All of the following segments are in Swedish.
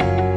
you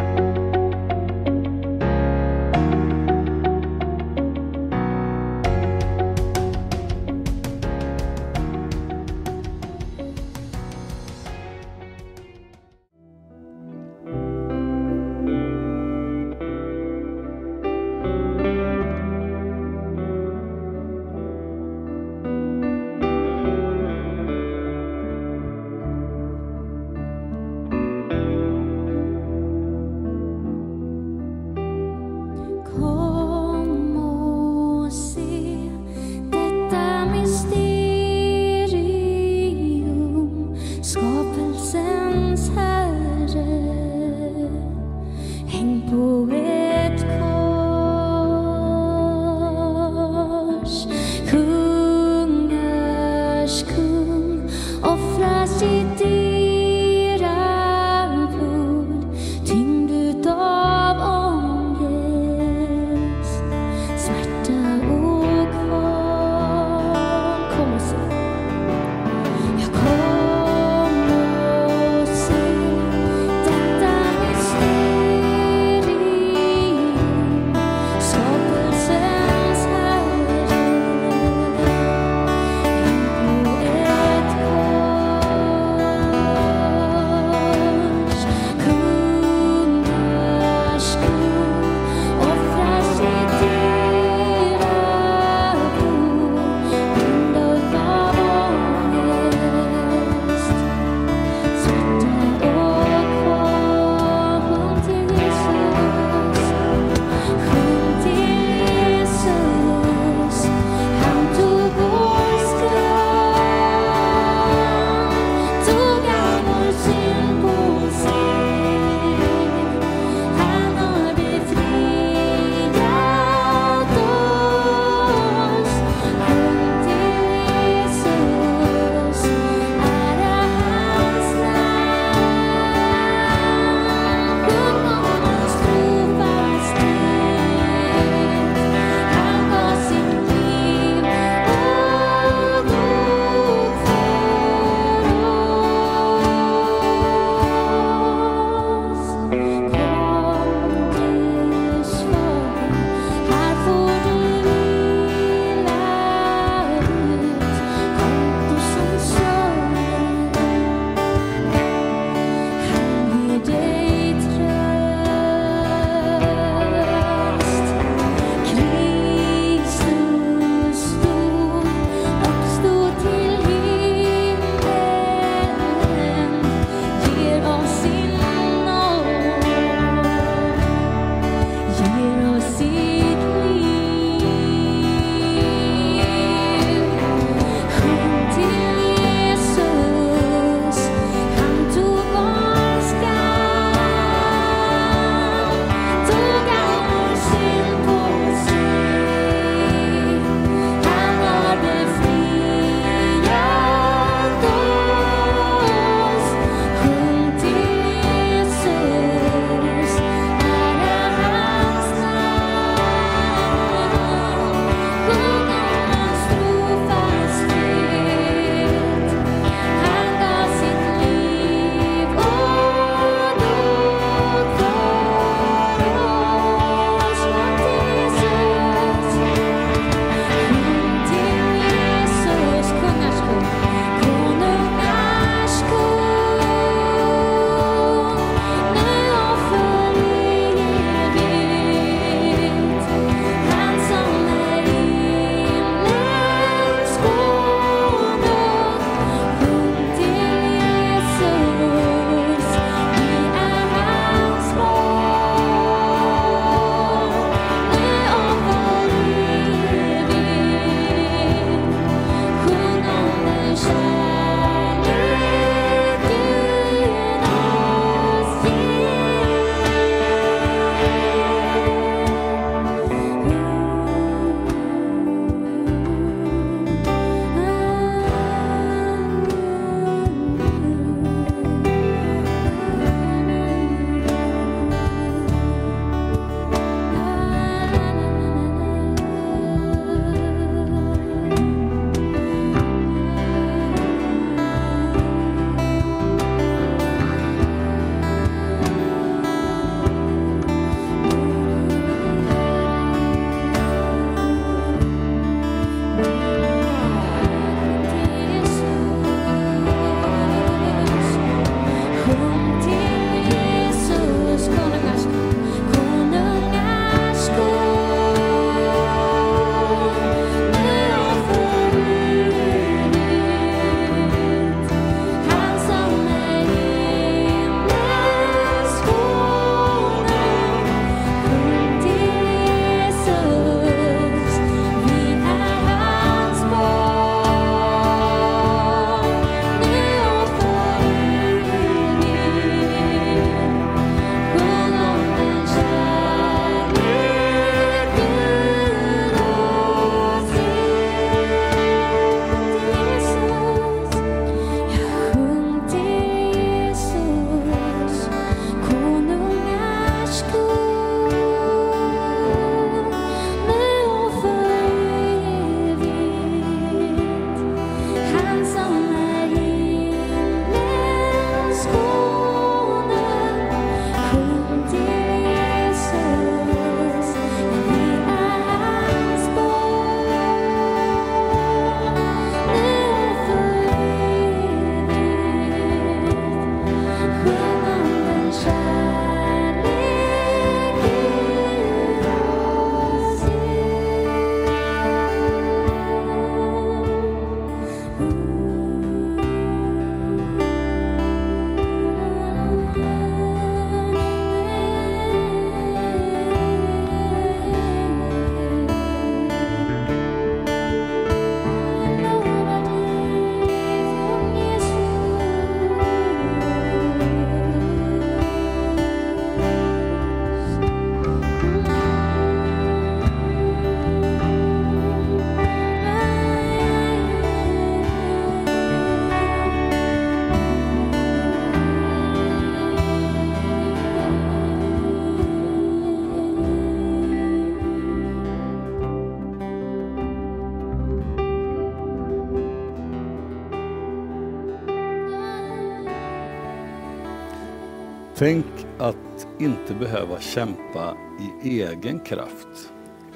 Tänk att inte behöva kämpa i egen kraft.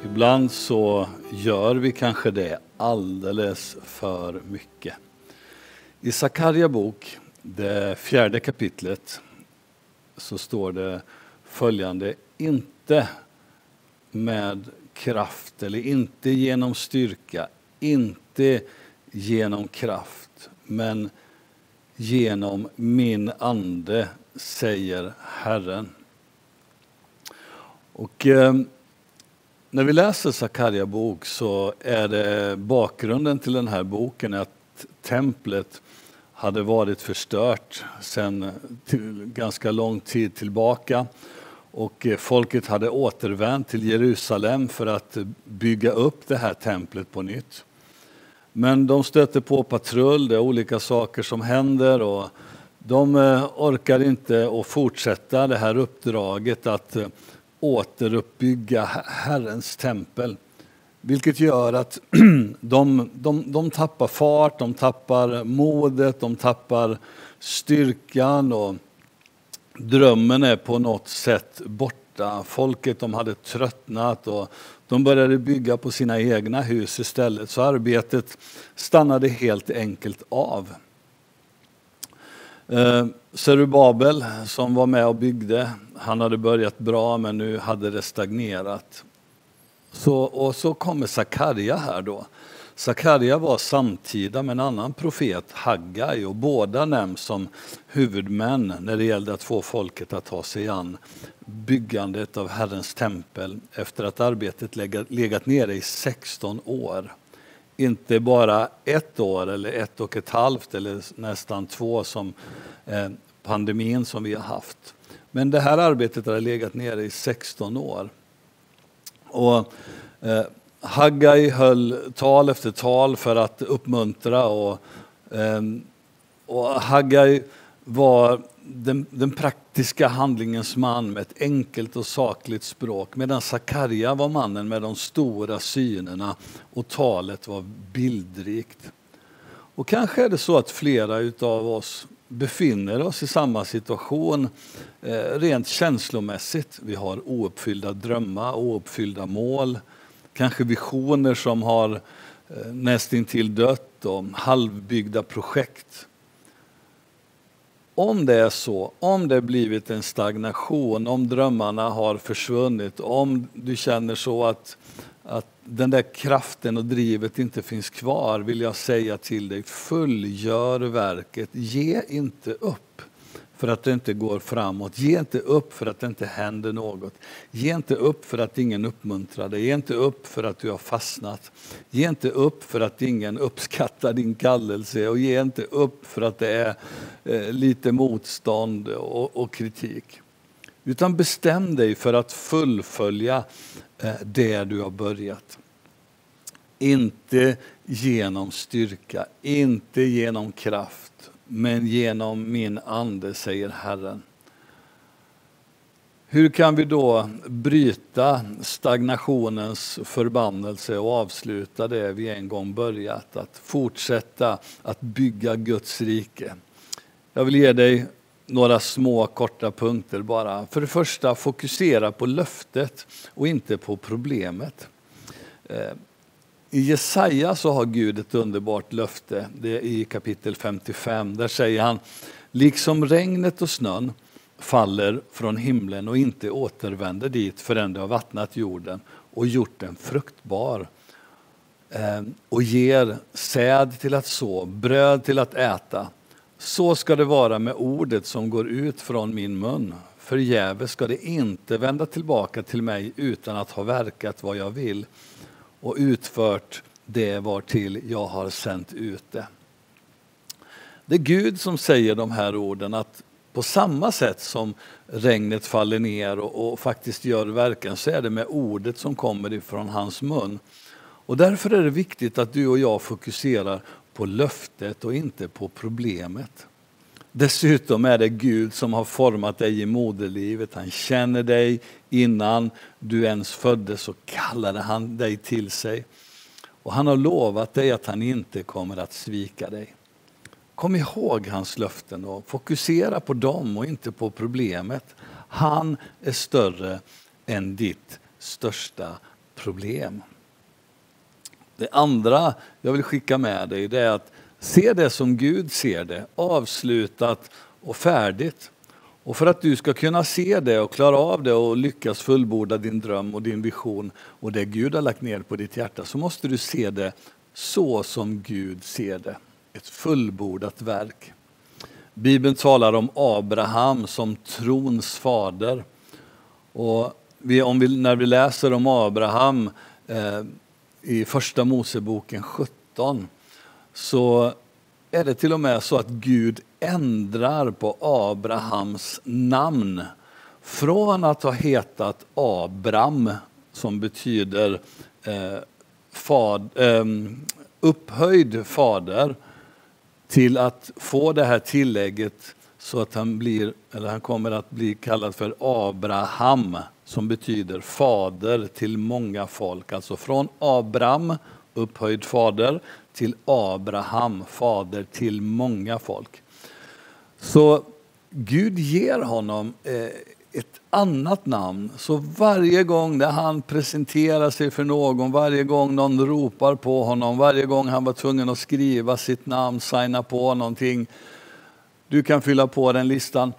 Ibland så gör vi kanske det alldeles för mycket. I Sakarja bok, det fjärde kapitlet, så står det följande. Inte med kraft eller inte genom styrka, inte genom kraft, men genom min ande, säger Herren. Och eh, när vi läser Sakarja bok så är det bakgrunden till den här boken att templet hade varit förstört sedan ganska lång tid tillbaka. Och eh, folket hade återvänt till Jerusalem för att bygga upp det här templet på nytt. Men de stöter på patrull, det är olika saker som händer och de eh, orkar inte att fortsätta det här uppdraget att eh, återuppbygga Herrens tempel. Vilket gör att de, de, de tappar fart, de tappar modet, de tappar styrkan och drömmen är på något sätt borta. Folket de hade tröttnat och de började bygga på sina egna hus istället. Så arbetet stannade helt enkelt av. Eh, Serubabel som var med och byggde, han hade börjat bra men nu hade det stagnerat. Så, och så kommer Sakarja här då. Sakarja var samtida med en annan profet, Haggai, och båda nämns som huvudmän när det gällde att få folket att ta sig an byggandet av Herrens tempel efter att arbetet legat nere i 16 år. Inte bara ett år eller ett och ett halvt eller nästan två som eh, pandemin som vi har haft. Men det här arbetet har legat nere i 16 år. Och eh, Haggai höll tal efter tal för att uppmuntra och, ehm, och Haggai var den, den, praktiska handlingens man med ett enkelt och sakligt språk medan Sakarja var mannen med de stora synerna och talet var bildrikt. Och kanske är det så att flera av oss befinner oss i samma situation eh, rent känslomässigt. Vi har ouppfyllda drömmar, ouppfyllda mål, kanske visioner som har eh, nästintill dött och halvbyggda projekt. Om det är så, om det blivit en stagnation, om drömmarna har försvunnit, om du känner så att, att den där kraften och drivet inte finns kvar, vill jag säga till dig, fullgör verket. Ge inte upp för att det inte går framåt. Ge inte upp för att det inte händer något. Ge inte upp för att ingen uppmuntrar dig. Ge inte upp för att du har fastnat. Ge inte upp för att ingen uppskattar din kallelse och ge inte upp för att det är eh, lite motstånd och, och kritik. Utan bestäm dig för att fullfölja eh, det du har börjat. Inte genom styrka, inte genom kraft men genom min ande, säger Herren. Hur kan vi då bryta stagnationens förbannelse och avsluta det vi en gång börjat? Att fortsätta att bygga Guds rike. Jag vill ge dig några små korta punkter bara. För det första, fokusera på löftet och inte på problemet. Eh, i Jesaja så har Gud ett underbart löfte, det är i kapitel 55. Där säger han, liksom regnet och snön faller från himlen och inte återvänder dit förrän det har vattnat jorden och gjort den fruktbar eh, och ger säd till att så, bröd till att äta. Så ska det vara med ordet som går ut från min mun. Förgäves ska det inte vända tillbaka till mig utan att ha verkat vad jag vill och utfört det var till jag har sänt ut det. Det är Gud som säger de här orden att på samma sätt som regnet faller ner och, och, faktiskt gör verkan så är det med ordet som kommer ifrån hans mun. Och därför är det viktigt att du och jag fokuserar på löftet och inte på problemet. Dessutom är det Gud som har format dig i moderlivet. Han känner dig innan du ens föddes så kallade han dig till sig. Och han har lovat dig att han inte kommer att svika dig. Kom ihåg hans löften och fokusera på dem och inte på problemet. Han är större än ditt största problem. Det andra jag vill skicka med dig är att se det som Gud ser det, avslutat och färdigt. Och för att du ska kunna se det och klara av det och lyckas fullborda din dröm och din vision och det Gud har lagt ner på ditt hjärta så måste du se det så som Gud ser det. Ett fullbordat verk. Bibeln talar om Abraham som trons fader. Och vi, om vi, när vi läser om Abraham eh, i Första Moseboken 17 så är det till och med så att Gud ändrar på Abrahams namn. Från att ha hetat Abram, som betyder eh, fad, eh, upphöjd fader, till att få det här tillägget så att han, blir, eller han kommer att bli kallad för Abraham, som betyder fader till många folk. Alltså från Abram, upphöjd fader, till Abraham, fader till många folk. Så Gud ger honom eh, ett annat namn. Så varje gång när han presenterar sig för någon, varje gång någon ropar på honom, varje gång han var tvungen att skriva sitt namn, signa på någonting, du kan fylla på den listan,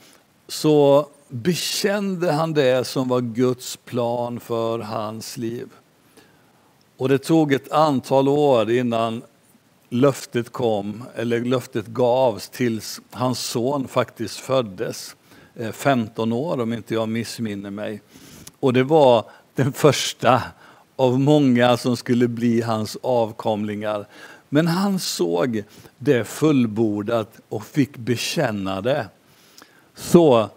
så bekände han det som var Guds plan för hans liv. Och det tog ett antal år innan löftet kom, eller löftet gavs tills hans son faktiskt föddes. Eh, 15 år om inte jag missminner mig. Och det var den första av många som skulle bli hans avkomlingar. Men han såg det fullbordat och fick bekänna det. Så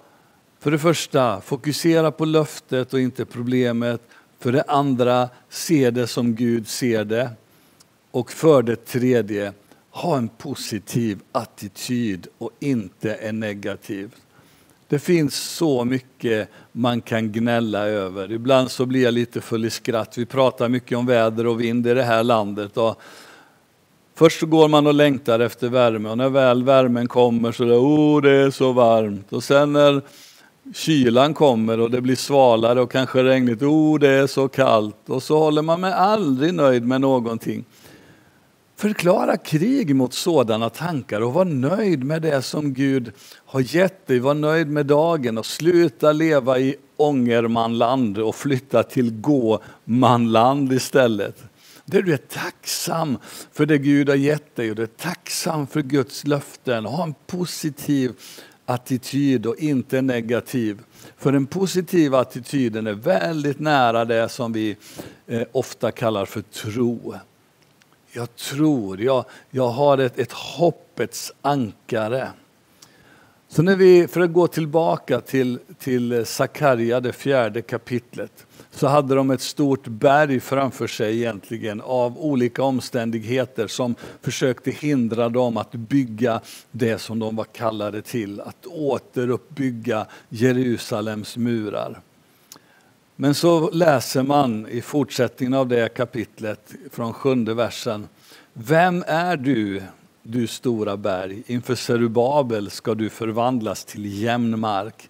för det första, fokusera på löftet och inte problemet. För det andra, se det som Gud ser det. Och för det tredje, ha en positiv attityd och inte en negativ. Det finns så mycket man kan gnälla över. Ibland så blir jag lite full i skratt. Vi pratar mycket om väder och vind i det här landet. Och först så går man och längtar efter värme och när väl värmen kommer så är det, oh, det är så varmt. Och sen när kylan kommer och det blir svalare och kanske regnigt, oh, det är så kallt. Och så håller man mig aldrig nöjd med någonting. Förklara krig mot sådana tankar och var nöjd med det som Gud har gett dig. Var nöjd med dagen och sluta leva i ångermanland och flytta till gåmanland istället. Där du är tacksam för det Gud har gett dig och du är tacksam för Guds löften. Ha en positiv attityd och inte negativ. För den positiva attityden är väldigt nära det som vi eh, ofta kallar för tro jag tror, jag, jag har ett, ett hoppets ankare. Så när vi, för att gå tillbaka till, till Sakarja, det fjärde kapitlet, så hade de ett stort berg framför sig egentligen av olika omständigheter som försökte hindra dem att bygga det som de var kallade till, att återuppbygga Jerusalems murar. Men så läser man i fortsättningen av det kapitlet från sjunde versen. Vem är du, du stora berg? Inför Serubabel ska du förvandlas till jämn mark.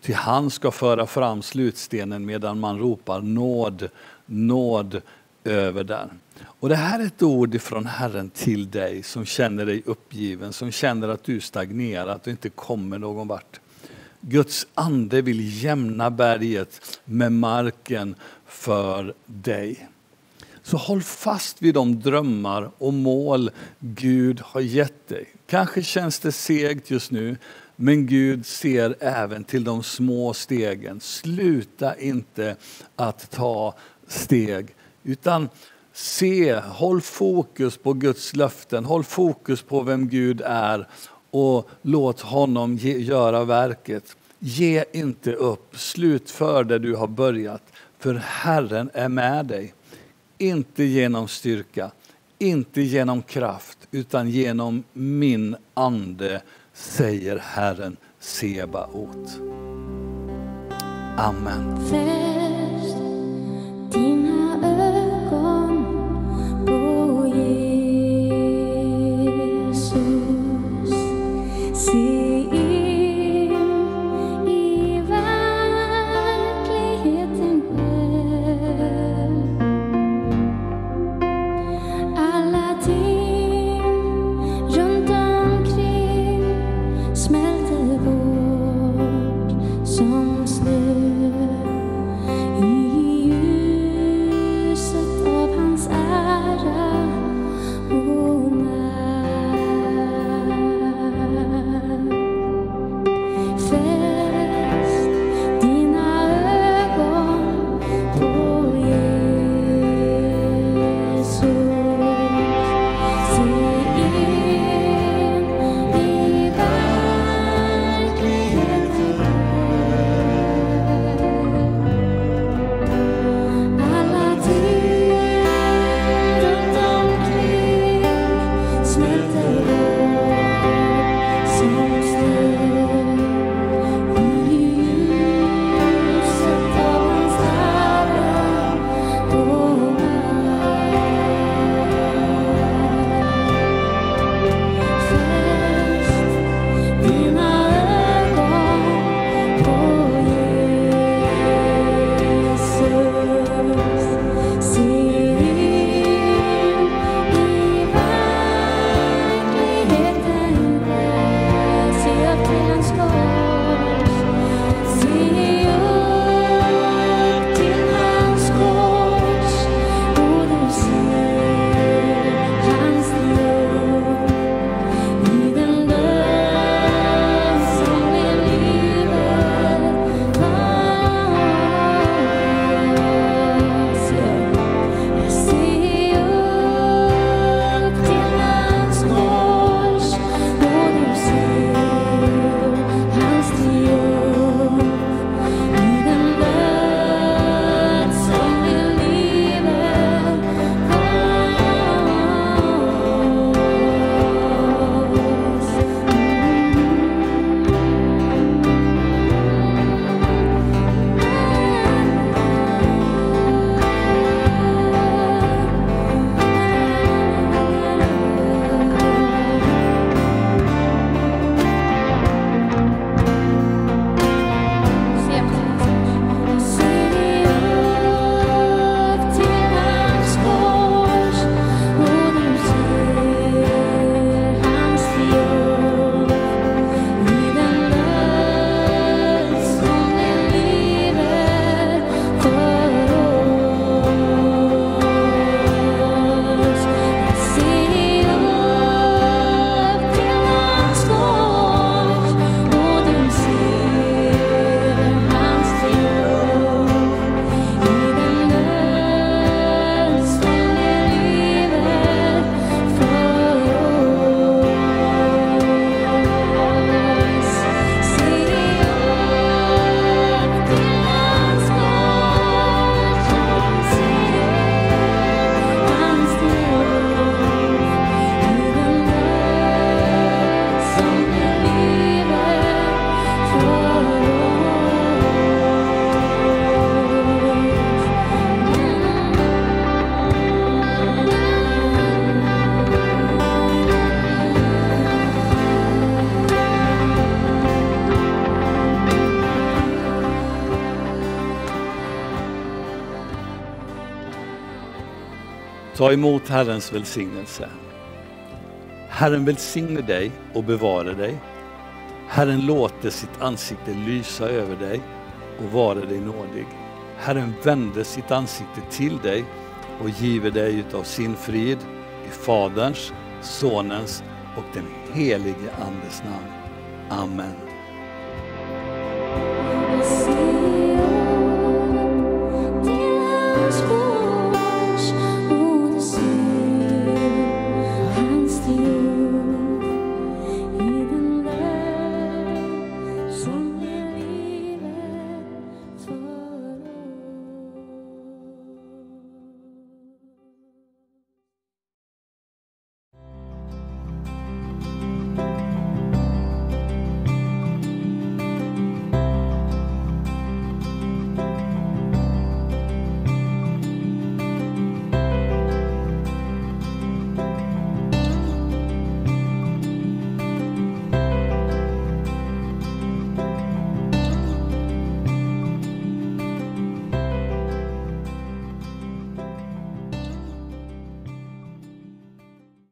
Till han ska föra fram slutstenen medan man ropar nåd, nåd över den. Och det här är ett ord från Herren till dig som känner dig uppgiven, som känner att du stagnerat och inte kommer någon vart. Guds ande vill jämna berget med marken för dig. Så håll fast vid de drömmar och mål Gud har gett dig. Kanske känns det segt just nu, men Gud ser även till de små stegen. Sluta inte att ta steg, utan se, håll fokus på Guds löften, håll fokus på vem Gud är och låt honom ge, göra verket. Ge inte upp, slutför det du har börjat, för Herren är med dig. Inte genom styrka, inte genom kraft, utan genom min ande, säger Herren Sebaot. Amen. Ta emot Herrens välsignelse. Herren välsigne dig och bevara dig. Herren låter sitt ansikte lysa över dig och vara dig nådig. Herren vände sitt ansikte till dig och giver dig utav sin frid i Faderns, Sonens och den helige Andes namn. Amen.